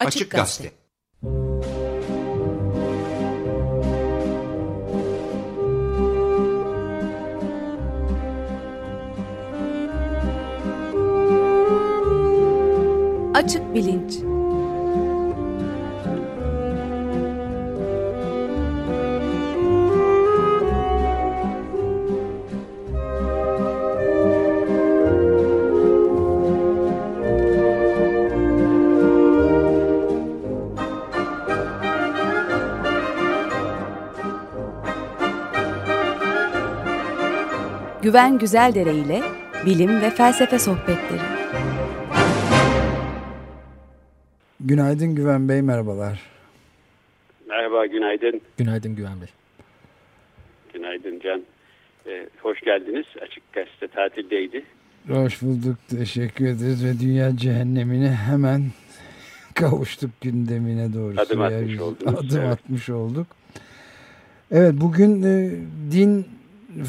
Açık Gazete. Açık Bilinç Güven Güzeldere ile bilim ve felsefe sohbetleri. Günaydın Güven Bey, merhabalar. Merhaba, günaydın. Günaydın Güven Bey. Günaydın Can. Ee, hoş geldiniz. Açık Gazete tatildeydi. Hoş bulduk, teşekkür ederiz ve dünya cehennemine hemen kavuştuk gündemine doğru. Adım atmış oldunuz. Adım evet. atmış olduk. Evet, bugün e, din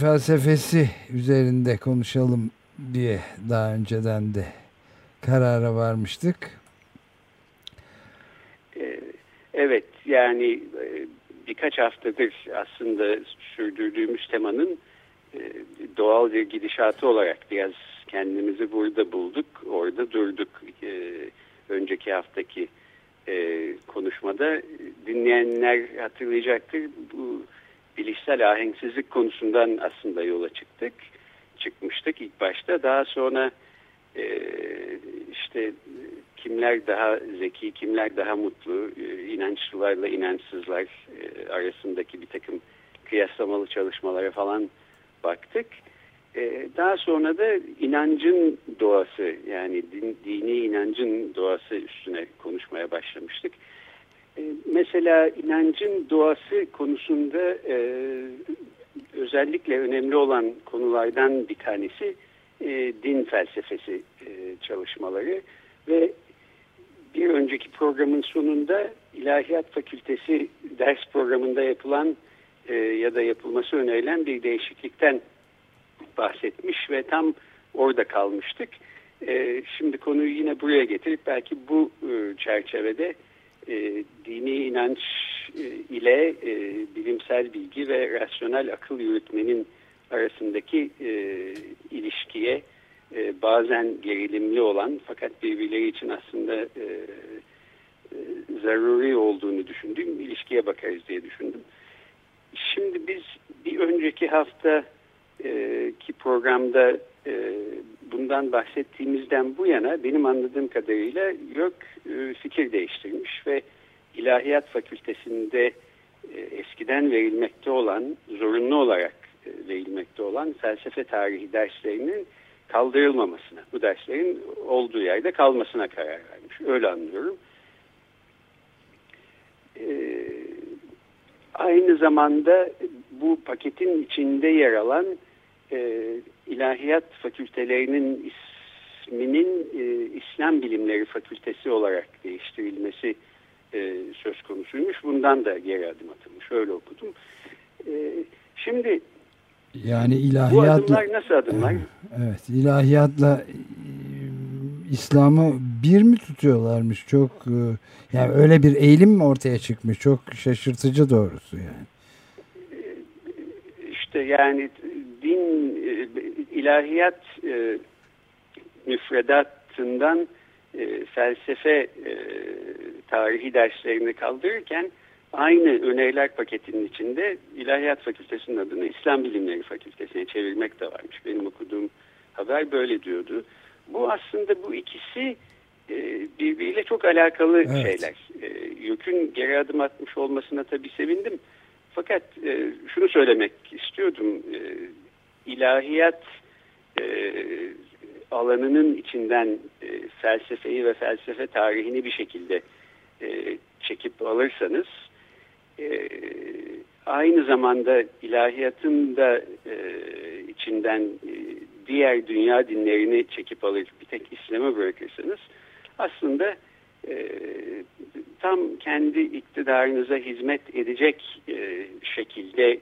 felsefesi üzerinde konuşalım diye daha önceden de karara varmıştık. Evet yani birkaç haftadır aslında sürdürdüğümüz temanın doğal bir gidişatı olarak biraz kendimizi burada bulduk. Orada durduk. Önceki haftaki konuşmada dinleyenler hatırlayacaktır. Bu bilişsel ahenksizlik konusundan aslında yola çıktık. Çıkmıştık ilk başta. Daha sonra işte kimler daha zeki, kimler daha mutlu, inançlılarla inançsızlar arasındaki bir takım kıyaslamalı çalışmalara falan baktık. Daha sonra da inancın doğası yani din, dini inancın doğası üstüne konuşmaya başlamıştık. Mesela inancın doğası konusunda özellikle önemli olan konulardan bir tanesi din felsefesi çalışmaları ve bir önceki programın sonunda İlahiyat Fakültesi ders programında yapılan e, ya da yapılması önerilen bir değişiklikten bahsetmiş ve tam orada kalmıştık. E, şimdi konuyu yine buraya getirip belki bu e, çerçevede e, dini inanç e, ile e, bilimsel bilgi ve rasyonel akıl yürütmenin arasındaki e, ilişkiye e, bazen gerilimli olan fakat birbirleri için aslında e, e, zaruri olduğunu düşündüğüm ilişkiye bakarız diye düşündüm. Şimdi biz bir önceki hafta e, ki programda e, bundan bahsettiğimizden bu yana benim anladığım kadarıyla yok e, fikir değiştirmiş ve İlahiyat Fakültesinde e, eskiden verilmekte olan, zorunlu olarak e, verilmekte olan felsefe tarihi derslerinin kaldırılmamasına, bu derslerin olduğu yerde kalmasına karar vermiş. Öyle anlıyorum. Aynı zamanda bu paketin içinde yer alan ilahiyat fakültelerinin isminin e, İslam Bilimleri Fakültesi olarak değiştirilmesi e, söz konusuymuş. Bundan da geri adım atılmış. Öyle okudum. E, şimdi yani ilahiyatla... Bu adımlar nasıl adımlar? Evet, ilahiyatla e, İslam'ı bir mi tutuyorlarmış? Çok e, yani öyle bir eğilim mi ortaya çıkmış? Çok şaşırtıcı doğrusu yani. İşte yani din ilahiyat müfredatından felsefe tarihi derslerini kaldırırken aynı öneriler paketinin içinde İlahiyat Fakültesi'nin adını İslam Bilimleri Fakültesi'ne çevirmek de varmış. Benim okuduğum haber böyle diyordu. Bu aslında bu ikisi e, birbiriyle çok alakalı evet. şeyler. E, YÖK'ün geri adım atmış olmasına tabii sevindim. Fakat e, şunu söylemek istiyordum. E, ilahiyat e, alanının içinden e, felsefeyi ve felsefe tarihini bir şekilde e, çekip alırsanız e, aynı zamanda ilahiyatın da e, içinden e, diğer dünya dinlerini çekip alır bir tek İslam'a bırakırsanız aslında e, tam kendi iktidarınıza hizmet edecek e, şekilde e,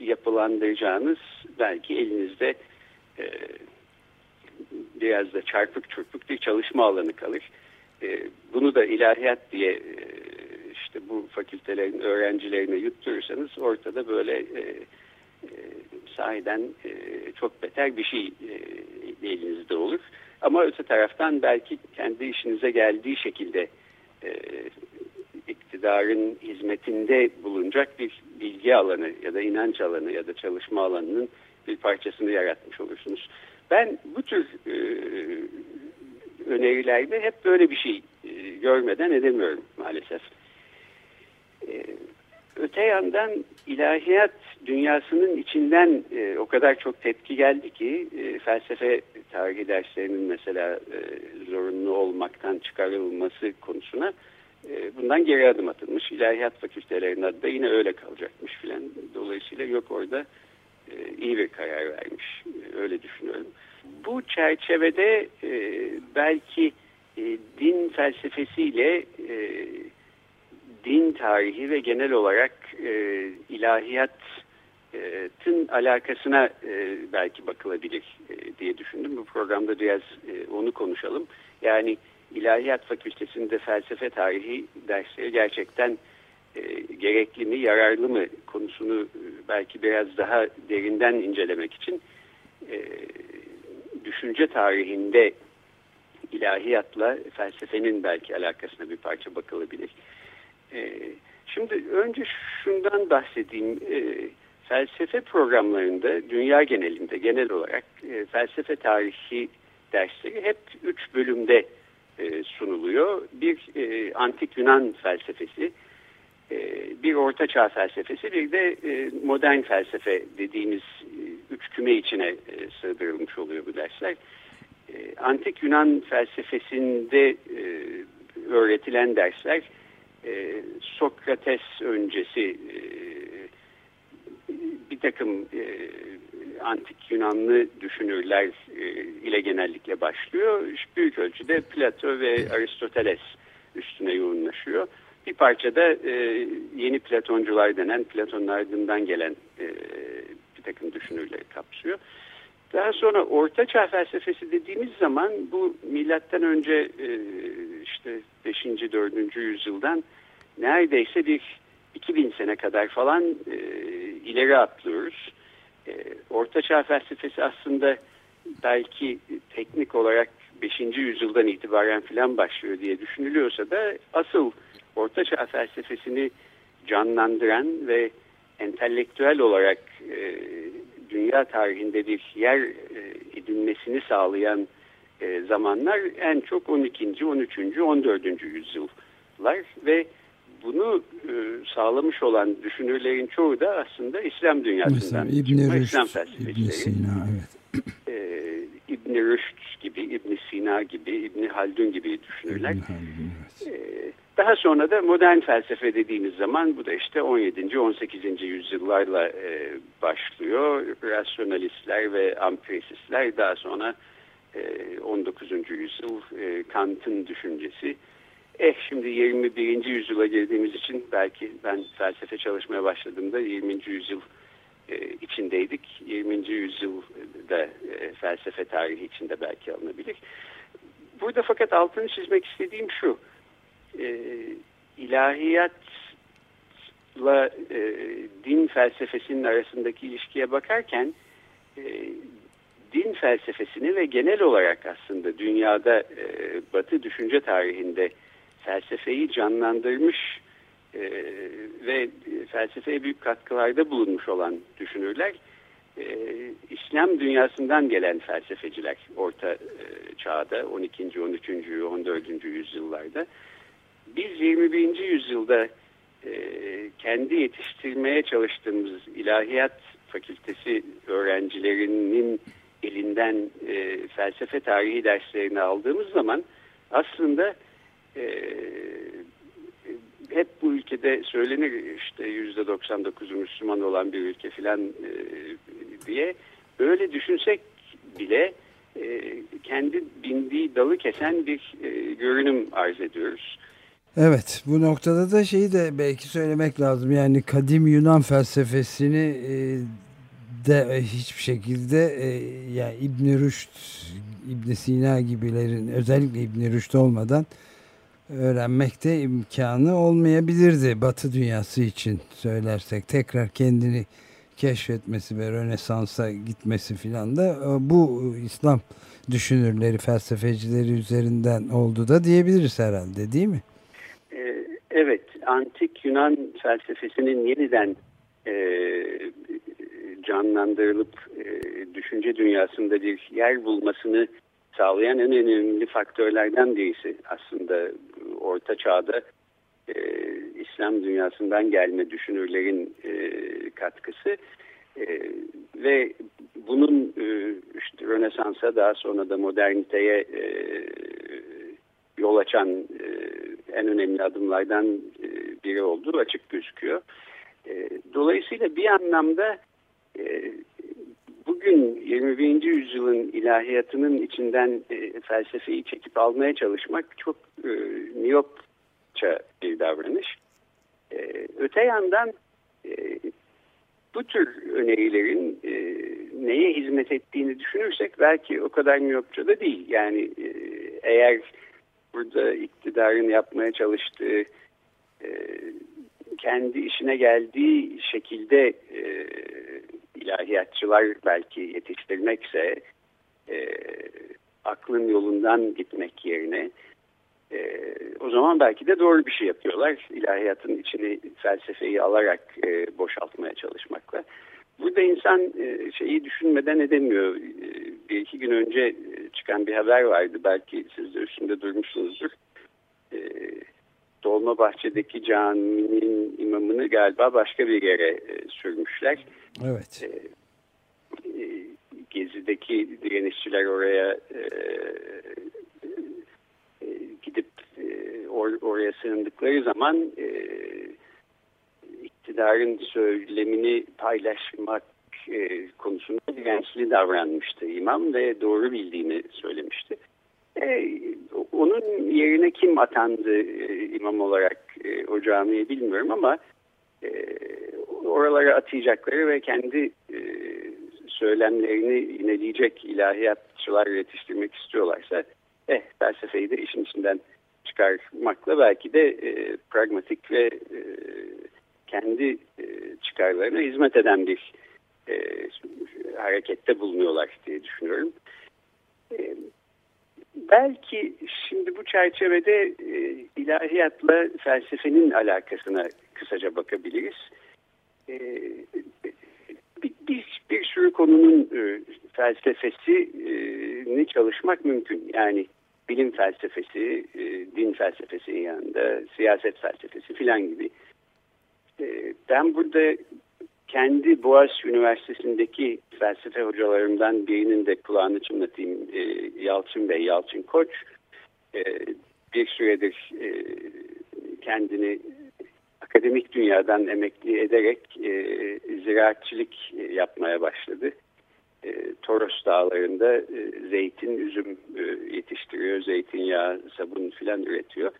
yapılandıracağınız belki elinizde e, biraz da çarpık çırpık bir çalışma alanı kalır. e, bunu da ilahiyat diye e, işte bu fakültelerin öğrencilerine yutturursanız ortada böyle e, e, sahiden e, çok beter bir şey e, elinizde olur. Ama öte taraftan belki kendi işinize geldiği şekilde e, iktidarın hizmetinde bulunacak bir bilgi alanı ya da inanç alanı ya da çalışma alanının bir parçasını yaratmış olursunuz. Ben bu tür e, önerilerde hep böyle bir şey e, görmeden edemiyorum maalesef. E, öte yandan ilahiyat dünyasının içinden e, o kadar çok tepki geldi ki e, felsefe tarihi derslerinin mesela e, zorunlu olmaktan çıkarılması konusuna e, bundan geri adım atılmış. İlahiyat fakültelerinin adı da yine öyle kalacakmış filan. Dolayısıyla yok orada iyi bir karar vermiş. E, öyle düşünüyorum. Bu çerçevede e, belki e, din felsefesiyle e, din tarihi ve genel olarak e, ilahiyatın alakasına e, belki bakılabilir e, diye düşündüm. Bu programda biraz e, onu konuşalım. Yani İlahiyat Fakültesinde felsefe tarihi dersleri gerçekten e, gerekli mi, yararlı mı konusunu e, belki biraz daha derinden incelemek için e, düşünce tarihinde ilahiyatla felsefenin belki alakasına bir parça bakılabilir. Şimdi önce şundan bahsedeyim. Felsefe programlarında dünya genelinde genel olarak felsefe tarihi dersleri hep üç bölümde sunuluyor. Bir antik Yunan felsefesi, bir orta çağ felsefesi, bir de e, modern felsefe dediğimiz e, üç küme içine e, sığdırılmış oluyor bu dersler. E, antik Yunan felsefesinde e, öğretilen dersler e, Sokrates öncesi e, bir takım e, antik Yunanlı düşünürler e, ile genellikle başlıyor. Büyük ölçüde Plato ve Aristoteles üstüne yoğunlaşıyor. Bir parça da e, yeni Platoncular denen Platon'un ardından gelen e, bir takım düşünürleri kapsıyor. Daha sonra Orta Çağ felsefesi dediğimiz zaman bu milattan önce e, işte 5. 4. yüzyıldan neredeyse bir 2000 sene kadar falan e, ileri atlıyoruz. E, Orta Çağ felsefesi aslında belki teknik olarak 5. yüzyıldan itibaren filan başlıyor diye düşünülüyorsa da asıl Orta Çağ felsefesini canlandıran ve entelektüel olarak e, dünya tarihinde bir yer e, edinmesini sağlayan e, zamanlar en çok 12. 13. 14. yüzyıllar ve bunu e, sağlamış olan düşünürlerin çoğu da aslında İslam dünyasından Mesela İbn Rüşd, İslam İbn Sina, evet. İbn Rüşd gibi, İbn Sina gibi, İbn Haldun gibi düşünürler. Haldun, evet. e, daha sonra da modern felsefe dediğimiz zaman bu da işte 17. 18. yüzyıllarla e, başlıyor. Rasyonalistler ve ampirisistler daha sonra e, 19. yüzyıl e, Kant'ın düşüncesi Eh şimdi 21. yüzyıla girdiğimiz için belki ben felsefe çalışmaya başladığımda 20. yüzyıl içindeydik. 20. yüzyılda e, felsefe tarihi içinde belki alınabilir. Burada fakat altını çizmek istediğim şu. E, ilahiyatla e, din felsefesinin arasındaki ilişkiye bakarken e, din felsefesini ve genel olarak aslında dünyada e, batı düşünce tarihinde felsefeyi canlandırmış e, ve felsefeye büyük katkılarda bulunmuş olan düşünürler e, İslam dünyasından gelen felsefeciler orta e, çağda 12. 13. 14. yüzyıllarda biz 21. yüzyılda e, kendi yetiştirmeye çalıştığımız ilahiyat fakültesi öğrencilerinin elinden e, felsefe tarihi derslerini aldığımız zaman aslında e, hep bu ülkede söylenir işte yüzde 99 Müslüman olan bir ülke filan e, diye öyle düşünsek bile e, kendi bindiği dalı kesen bir e, görünüm arz ediyoruz. Evet bu noktada da şeyi de belki söylemek lazım yani kadim Yunan felsefesini e, de hiçbir şekilde e, yani İbn Rüşd, İbn Sina gibilerin özellikle İbn Rüşd olmadan öğrenmekte imkanı olmayabilirdi Batı dünyası için söylersek. Tekrar kendini keşfetmesi ve Rönesans'a gitmesi filan da e, bu İslam düşünürleri, felsefecileri üzerinden oldu da diyebiliriz herhalde değil mi? E, evet, antik Yunan felsefesinin yeniden e, canlandırılıp e, düşünce dünyasında bir yer bulmasını sağlayan en önemli faktörlerden birisi aslında Orta Çağ'da e, İslam dünyasından gelme düşünürlerin e, katkısı e, ve bunun e, işte Rönesans'a daha sonra da moderniteye e, yol açan e, en önemli adımlardan e, biri olduğu açık gözüküyor. E, dolayısıyla bir anlamda e, bugün 21. yüzyılın ilahiyatının içinden e, felsefeyi çekip almaya çalışmak çok e, miyopça bir davranış. E, öte yandan e, bu tür önerilerin e, neye hizmet ettiğini düşünürsek belki o kadar miyopça da değil. Yani e, eğer burada iktidarın yapmaya çalıştığı e, kendi işine geldiği şekilde e, ilahiyatçılar belki yetiştirmekse e, aklın yolundan gitmek yerine e, o zaman belki de doğru bir şey yapıyorlar. İlahiyatın içini felsefeyi alarak e, boşaltmaya çalışmakla. Burada insan e, şeyi düşünmeden edemiyor. E, bir iki gün önce çıkan bir haber vardı. Belki siz de üstünde durmuşsunuzdur. E, Dolmabahçe'deki caminin imamını galiba başka bir yere e, sürmüşler. Evet. E, e, Gezi'deki direnişçiler oraya e, e, gidip e, or, oraya sığındıkları zaman e, iktidarın söylemini paylaşmak e, konusunda dirençli davranmıştı imam ve doğru bildiğini söylemişti. E, onun yerine kim atandı e, imam olarak e, o camiye bilmiyorum ama e, oralara atayacakları ve kendi e, söylemlerini ineleyecek ilahiyatçılar yetiştirmek istiyorlarsa eh felsefeyi de işin içinden çıkarmakla belki de e, pragmatik ve e, kendi e, çıkarlarına hizmet eden bir e, harekette bulunuyorlar diye düşünüyorum. E, belki şimdi bu çerçevede e, ilahiyatla felsefenin alakasına kısaca bakabiliriz. E, bir, bir, bir sürü konunun e, felsefesini çalışmak mümkün. Yani bilim felsefesi, e, din felsefesi yanında siyaset felsefesi filan gibi. E, ben burada kendi Boğaziçi Üniversitesi'ndeki felsefe hocalarımdan birinin de kulağını çınlatayım. E, Yalçın Bey, Yalçın Koç. E, bir süredir e, kendini akademik dünyadan emekli ederek e, ziraatçılık yapmaya başladı. E, Toros dağlarında e, zeytin, üzüm e, yetiştiriyor, zeytinyağı, sabun filan üretiyor.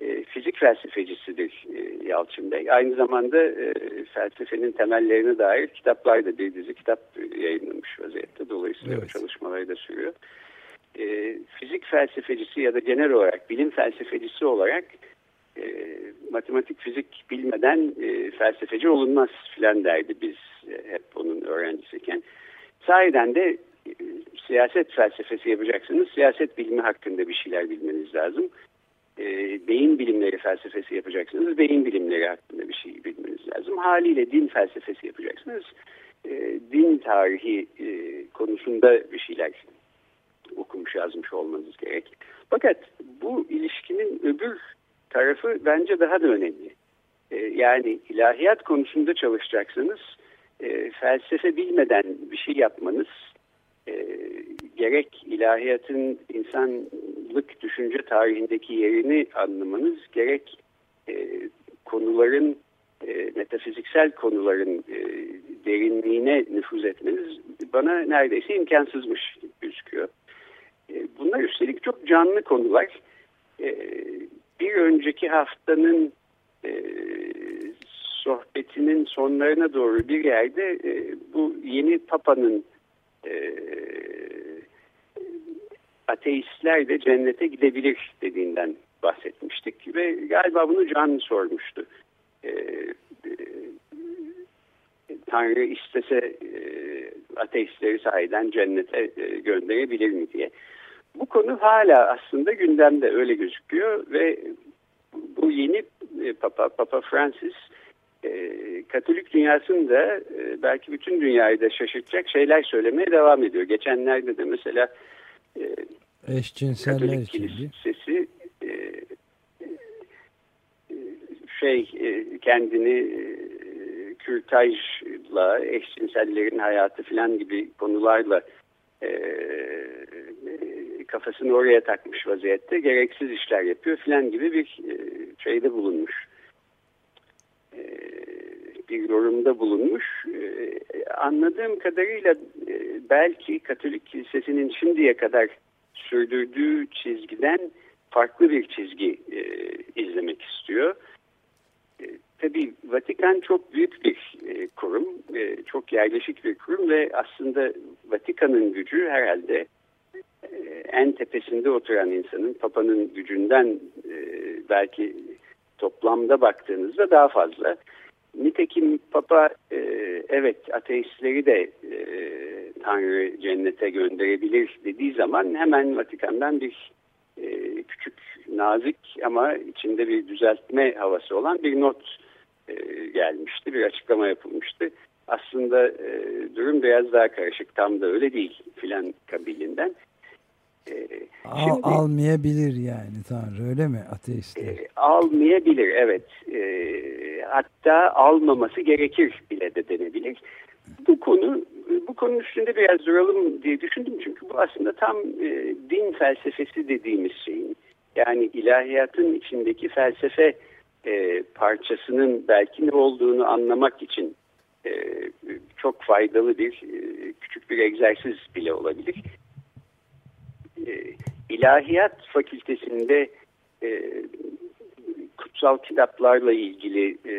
E, fizik felsefecisidir e, Yalçın Bey. Aynı zamanda e, felsefenin temellerine dair kitaplar da bir dizi kitap yayınlamış vaziyette. Dolayısıyla evet. o çalışmaları da sürüyor. E, fizik felsefecisi ya da genel olarak bilim felsefecisi olarak e, matematik fizik bilmeden e, felsefeci olunmaz filan derdi biz e, hep onun öğrencisiyken. Sahiden de e, siyaset felsefesi yapacaksınız. Siyaset bilimi hakkında bir şeyler bilmeniz lazım. E, beyin bilimleri felsefesi yapacaksınız. Beyin bilimleri hakkında bir şey bilmeniz lazım. Haliyle din felsefesi yapacaksınız. E, din tarihi e, konusunda bir şeyler okumuş yazmış olmanız gerek. Fakat bu ilişkinin öbür tarafı bence daha da önemli. E, yani ilahiyat konusunda çalışacaksınız. E, felsefe bilmeden bir şey yapmanız e, gerek ilahiyatın insanlık düşünce tarihindeki yerini anlamanız gerek e, konuların e, metafiziksel konuların e, derinliğine nüfuz etmeniz bana neredeyse imkansızmış gözüküyor. Bunlar üstelik çok canlı konular. Bir önceki haftanın sohbetinin sonlarına doğru bir yerde bu yeni Papa'nın e, ateistler de cennete gidebilir dediğinden bahsetmiştik ve galiba bunu Can sormuştu. E, Tanrı istese e, ateistleri sahiden cennete e, gönderebilir mi diye. Bu konu hala aslında gündemde öyle gözüküyor ve bu yeni e, Papa, Papa Francis e, Katolik dünyasında e, belki bütün dünyayı da şaşırtacak şeyler söylemeye devam ediyor. Geçenlerde de mesela e, eşcinseller Katolik Kilisesi e, e, şey e, kendini e, kürtajla, eşcinsellerin hayatı falan gibi konularla e, kafasını oraya takmış vaziyette gereksiz işler yapıyor falan gibi bir e, şeyde bulunmuş. Bir yorumda bulunmuş. E, anladığım kadarıyla e, belki Katolik Kilisesi'nin şimdiye kadar sürdürdüğü çizgiden farklı bir çizgi e, izlemek istiyor. E, tabii Vatikan çok büyük bir kurum, çok yerleşik bir kurum ve aslında Vatikan'ın gücü herhalde en tepesinde oturan insanın, Papa'nın gücünden belki toplamda baktığınızda daha fazla. Nitekim Papa e, evet ateistleri de e, Tanrı cennete gönderebilir dediği zaman hemen Vatikan'dan bir e, küçük nazik ama içinde bir düzeltme havası olan bir not e, gelmişti. Bir açıklama yapılmıştı. Aslında e, durum biraz daha karışık. Tam da öyle değil filan kabilinden. E, Al, almayabilir yani Tanrı öyle mi ateistler? E, almayabilir evet. E, hatta almaması gerekir bile de denebilir. Bu konu bu konunun üstünde biraz duralım diye düşündüm çünkü bu aslında tam e, din felsefesi dediğimiz şeyin yani ilahiyatın içindeki felsefe e, parçasının belki ne olduğunu anlamak için e, çok faydalı bir e, küçük bir egzersiz bile olabilir. E, ilahiyat fakültesinde e, kutsal kitaplarla ilgili e,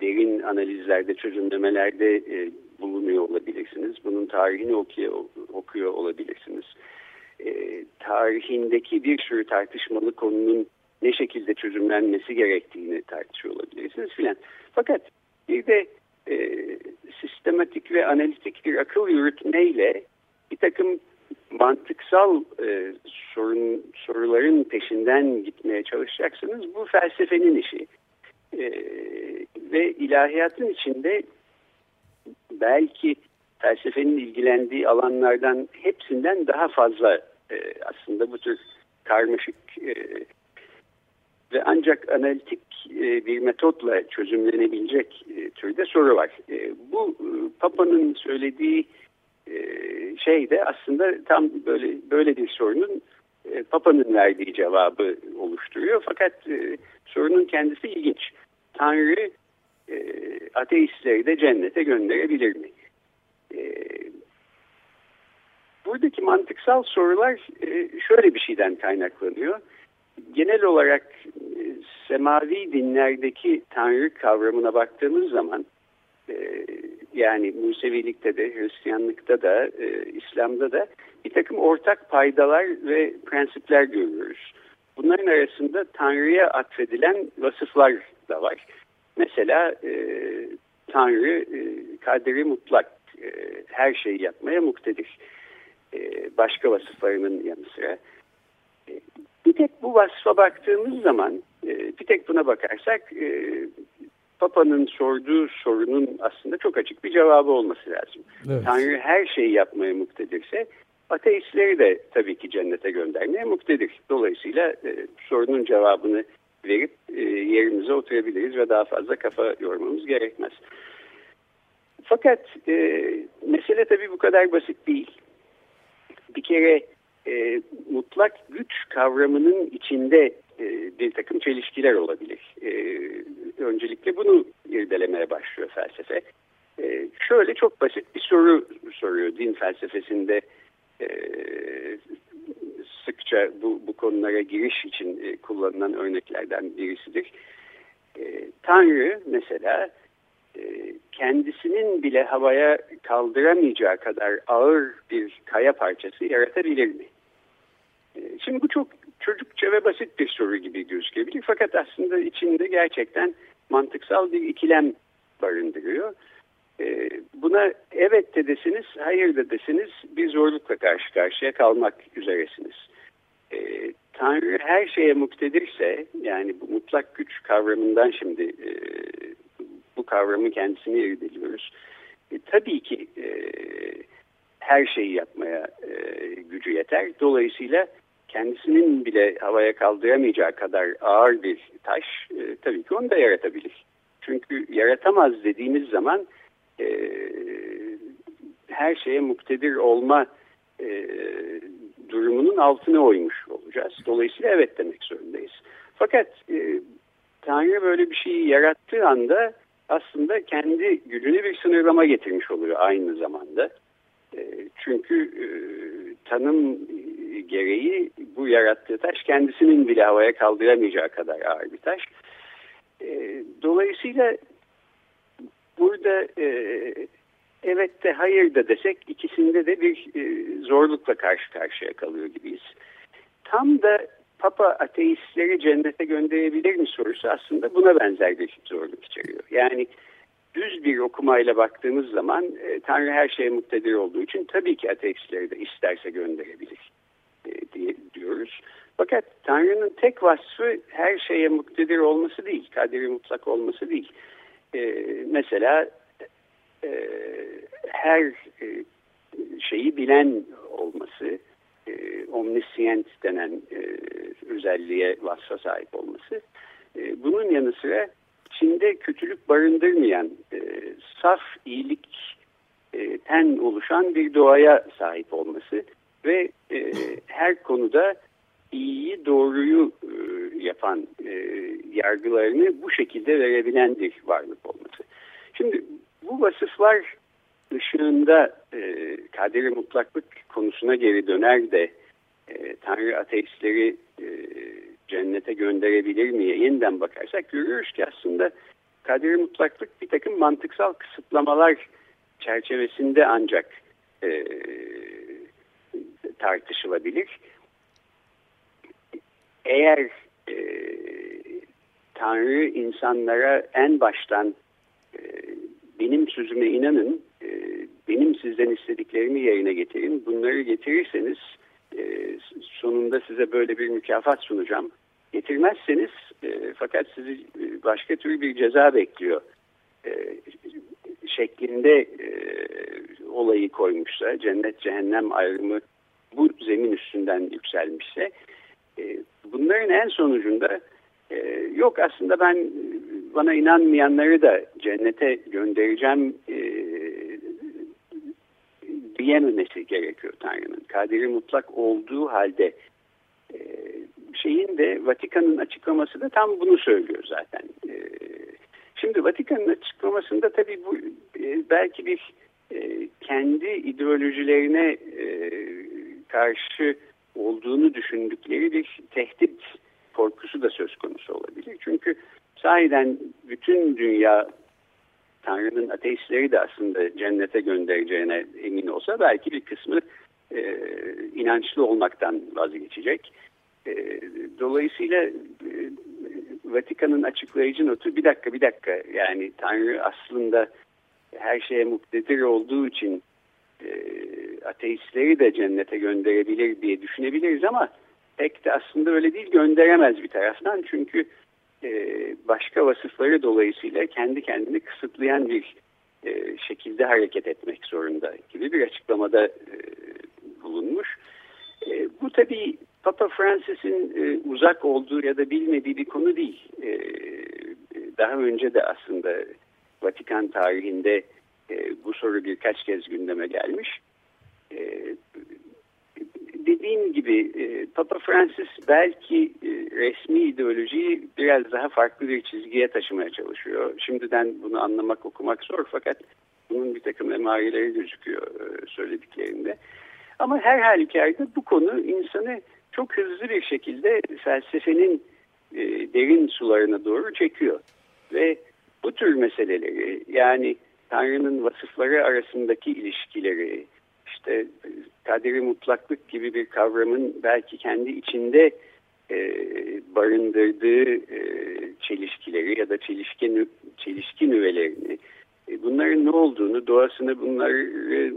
derin analizlerde, çözümlemelerde e, bulunuyor olabilirsiniz. Bunun tarihini okuyor, okuyor olabilirsiniz. E, tarihindeki bir sürü tartışmalı konunun ne şekilde çözümlenmesi gerektiğini tartışıyor olabilirsiniz filan. Fakat bir de e, sistematik ve analitik bir akıl yürütmeyle bir takım mantıksal e, sorun, soruların peşinden gitmeye çalışacaksınız. Bu felsefenin işi. E, ve ilahiyatın içinde belki felsefenin ilgilendiği alanlardan hepsinden daha fazla e, aslında bu tür karmaşık e, ve ancak analitik e, bir metotla çözümlenebilecek e, türde soru var. E, bu e, Papa'nın söylediği e, şey de aslında tam böyle böyle bir sorunun e, Papa'nın verdiği cevabı oluşturuyor. Fakat e, sorunun kendisi ilginç. Tanrı e, ateistleri de cennete gönderebilir mi? E, buradaki mantıksal sorular e, şöyle bir şeyden kaynaklanıyor. Genel olarak e, semavi dinlerdeki Tanrı kavramına baktığımız zaman e, yani Musevilikte de, Hristiyanlıkta da, e, İslam'da da bir takım ortak paydalar ve prensipler görüyoruz. Bunların arasında Tanrı'ya atfedilen vasıflar da var. Mesela e, Tanrı e, kaderi mutlak e, her şeyi yapmaya muktedir. E, başka vasıflarının yanı sıra. E, bir tek bu vasfa baktığımız zaman, e, bir tek buna bakarsak e, Papa'nın sorduğu sorunun aslında çok açık bir cevabı olması lazım. Evet. Tanrı her şeyi yapmaya muktedirse ateistleri de tabii ki cennete göndermeye muktedir. Dolayısıyla e, sorunun cevabını verip e, yerimize oturabiliriz ve daha fazla kafa yormamız gerekmez. Fakat e, mesele tabii bu kadar basit değil. Bir kere e, mutlak güç kavramının içinde bir takım çelişkiler olabilir. E, öncelikle bunu irdelemeye başlıyor felsefe. E, şöyle çok basit bir soru soruyor din felsefesinde e, sıkça bu, bu konulara giriş için e, kullanılan örneklerden birisidir. E, Tanrı mesela e, kendisinin bile havaya kaldıramayacağı kadar ağır bir kaya parçası yaratabilir mi? Şimdi bu çok çocukça ve basit bir soru gibi gözükebilir. Fakat aslında içinde gerçekten mantıksal bir ikilem barındırıyor. Buna evet de desiniz, hayır da desiniz bir zorlukla karşı karşıya kalmak üzeresiniz. Tanrı her şeye muktedirse yani bu mutlak güç kavramından şimdi bu kavramın kendisini irdeliyoruz. E, tabii ki e, her şeyi yapmaya e, gücü yeter. Dolayısıyla kendisinin bile havaya kaldıramayacağı kadar ağır bir taş e, tabii ki onu da yaratabilir. Çünkü yaratamaz dediğimiz zaman e, her şeye muktedir olma e, durumunun altına oymuş olacağız. Dolayısıyla evet demek zorundayız. Fakat e, Tanrı böyle bir şeyi yarattığı anda aslında kendi gücüne bir sınırlama getirmiş oluyor aynı zamanda. E, çünkü e, tanım gereği bu yarattığı taş kendisinin bile havaya kaldıramayacağı kadar ağır bir taş. E, dolayısıyla burada evet de hayır da desek ikisinde de bir zorlukla karşı karşıya kalıyor gibiyiz. Tam da Papa ateistleri cennete gönderebilir mi sorusu aslında buna benzer bir zorluk içeriyor. Yani düz bir okumayla baktığımız zaman e, Tanrı her şeye muktedir olduğu için tabii ki ateistleri de isterse gönderebilir e, diye diyoruz. Fakat Tanrı'nın tek vasfı her şeye muktedir olması değil, kaderi mutlak olması değil. E, mesela e, her e, şeyi bilen olması, e, omniscient denen e, özelliğe vasfa sahip olması. E, bunun yanı sıra içinde kötülük barındırmayan e, saf iyilikten oluşan bir doğaya sahip olması ve e, her konuda iyiyi doğruyu e, yapan e, yargılarını bu şekilde verebilen bir varlık olması. Şimdi bu vasıflar ışığında e, kaderi mutlaklık konusuna geri döner de e, Tanrı ateistleri e, cennete gönderebilir miye yeniden bakarsak görüyoruz ki aslında kaderi mutlaklık bir takım mantıksal kısıtlamalar çerçevesinde ancak e, tartışılabilir. Eğer e, Tanrı insanlara en baştan e, benim sözüme inanın, e, benim sizden istediklerimi yerine getirin, bunları getirirseniz e, sonunda size böyle bir mükafat sunacağım. Getirmezseniz e, fakat sizi e, başka türlü bir ceza bekliyor e, şeklinde e, olayı koymuşsa, cennet cehennem ayrımı bu zemin üstünden yükselmişse e, bunların en sonucunda e, yok aslında ben bana inanmayanları da cennete göndereceğim e, diyememesi gerekiyor Tanrı'nın. Kaderi mutlak olduğu halde e, şeyin de Vatikan'ın açıklaması da tam bunu söylüyor zaten. E, şimdi Vatikan'ın açıklamasında tabii bu e, belki bir e, kendi ideolojilerine e, karşı olduğunu düşündükleri bir tehdit korkusu da söz konusu olabilir. Çünkü sahiden bütün dünya Tanrı'nın ateistleri de aslında cennete göndereceğine emin olsa belki bir kısmı e, inançlı olmaktan vazgeçecek. E, dolayısıyla e, Vatikan'ın açıklayıcı notu bir dakika bir dakika yani Tanrı aslında her şeye muktedir olduğu için e, ateistleri de cennete gönderebilir diye düşünebiliriz ama pek de aslında öyle değil gönderemez bir taraftan çünkü e, başka vasıfları dolayısıyla kendi kendini kısıtlayan bir e, şekilde hareket etmek zorunda gibi bir açıklamada e, bulunmuş. Bu tabii Papa Francis'in uzak olduğu ya da bilmediği bir konu değil. Daha önce de aslında Vatikan tarihinde bu soru birkaç kez gündeme gelmiş dediğim gibi e, Papa Francis belki e, resmi ideolojiyi biraz daha farklı bir çizgiye taşımaya çalışıyor. Şimdiden bunu anlamak, okumak zor fakat bunun bir takım emareleri gözüküyor e, söylediklerinde. Ama her halükarda bu konu insanı çok hızlı bir şekilde felsefenin derin sularına doğru çekiyor. Ve bu tür meseleleri yani Tanrı'nın vasıfları arasındaki ilişkileri, işte kaderi mutlaklık gibi bir kavramın belki kendi içinde e, barındırdığı e, çelişkileri ya da çelişki, çelişki nüvelerini e, bunların ne olduğunu, doğasını bunları e,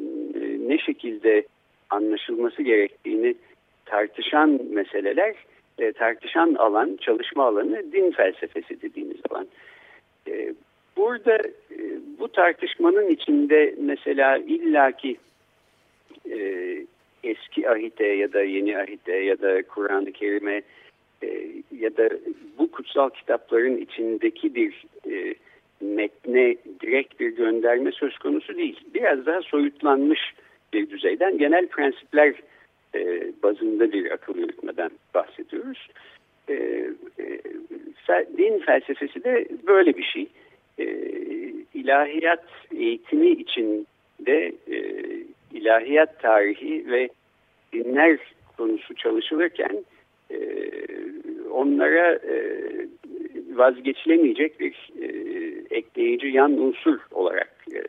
ne şekilde anlaşılması gerektiğini tartışan meseleler, e, tartışan alan, çalışma alanı din felsefesi dediğimiz alan. E, burada e, bu tartışmanın içinde mesela illaki e, eski ahite ya da yeni ahite ya da Kur'an-ı Kerim'e e, ya da bu kutsal kitapların içindeki bir e, metne direkt bir gönderme söz konusu değil. Biraz daha soyutlanmış bir düzeyden genel prensipler e, bazında bir akıl yürütmeden bahsediyoruz. E, e, din felsefesi de böyle bir şey. E, ilahiyat eğitimi içinde e, ilahiyat tarihi ve dinler konusu çalışılırken e, onlara e, vazgeçilemeyecek bir e, ekleyici yan unsur olarak e,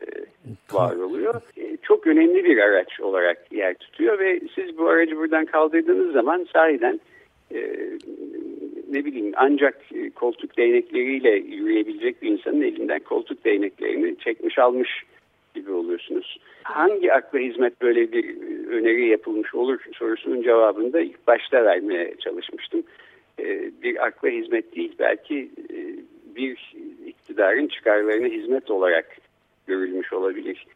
var oluyor. E, çok önemli bir araç olarak yer tutuyor ve siz bu aracı buradan kaldırdığınız zaman sahiden e, ne bileyim ancak koltuk değnekleriyle yürüyebilecek bir insanın elinden koltuk değneklerini çekmiş almış. Hangi akla hizmet böyle bir öneri yapılmış olur sorusunun cevabını da ilk başta vermeye çalışmıştım. E, bir akla hizmet değil belki e, bir iktidarın çıkarlarına hizmet olarak görülmüş olabilir.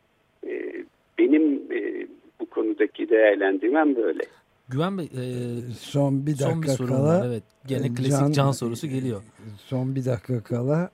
E, benim bu konudaki değerlendirmem böyle. Güven Bey, e, son bir dakika son bir kala var. Evet, gene klasik can, can sorusu geliyor. Son bir dakika kala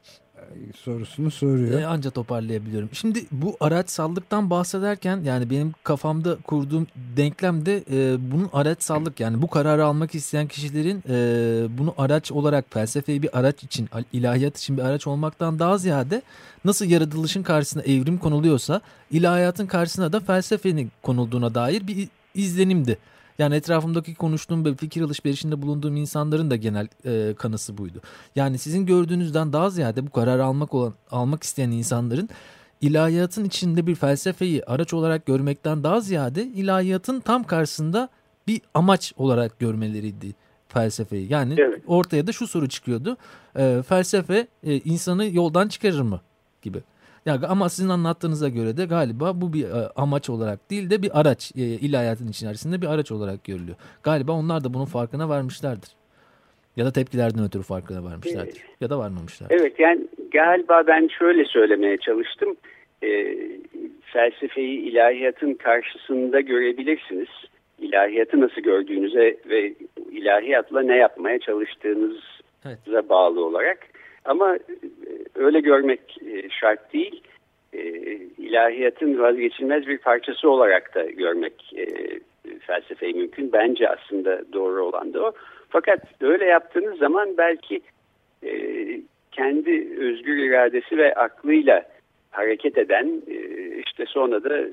sorusunu soruyor. E, anca toparlayabiliyorum. Şimdi bu araçsallıktan bahsederken yani benim kafamda kurduğum denklemde e, bunun araçsallık yani bu kararı almak isteyen kişilerin e, bunu araç olarak felsefeyi bir araç için ilahiyat için bir araç olmaktan daha ziyade nasıl yaratılışın karşısına evrim konuluyorsa ilahiyatın karşısına da felsefenin konulduğuna dair bir izlenimdi. Yani etrafımdaki konuştuğum ve fikir alışverişinde bulunduğum insanların da genel e, kanısı buydu. Yani sizin gördüğünüzden daha ziyade bu kararı almak olan almak isteyen insanların ilahiyatın içinde bir felsefeyi araç olarak görmekten daha ziyade ilahiyatın tam karşısında bir amaç olarak görmeleriydi felsefeyi. Yani evet. ortaya da şu soru çıkıyordu. E, felsefe e, insanı yoldan çıkarır mı gibi. Ya ama sizin anlattığınıza göre de galiba bu bir e, amaç olarak değil de bir araç e, ilahiyatın içerisinde bir araç olarak görülüyor. Galiba onlar da bunun farkına varmışlardır. Ya da tepkilerden ötürü farkına varmışlardır. Ya da varmamışlar. Evet yani galiba ben şöyle söylemeye çalıştım. E, felsefeyi ilahiyatın karşısında görebilirsiniz. İlahiyatı nasıl gördüğünüze ve ilahiyatla ne yapmaya çalıştığınıza evet. bağlı olarak. Ama öyle görmek e, şart değil. E, ilahiyatın vazgeçilmez bir parçası olarak da görmek e, felsefeyi mümkün. Bence aslında doğru olan da o. Fakat öyle yaptığınız zaman belki kendi özgür iradesi ve aklıyla hareket eden işte sonra da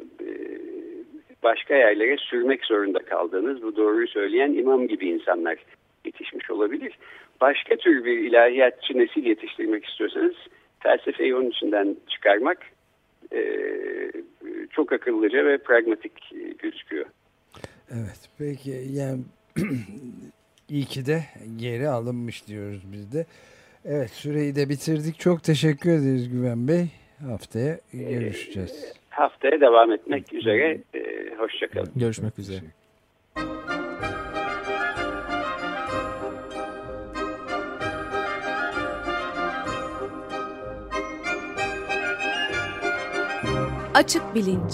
başka yerlere sürmek zorunda kaldığınız bu doğruyu söyleyen imam gibi insanlar yetişmiş olabilir. Başka tür bir ilahiyatçı nesil yetiştirmek istiyorsanız felsefeyi onun içinden çıkarmak e, çok akıllıca ve pragmatik gözüküyor. Evet peki yani iyi ki de geri alınmış diyoruz biz de. Evet süreyi de bitirdik. Çok teşekkür ederiz Güven Bey. Haftaya görüşeceğiz. E, haftaya devam etmek üzere. E, Hoşçakalın. Görüşmek üzere. Açık Bilinç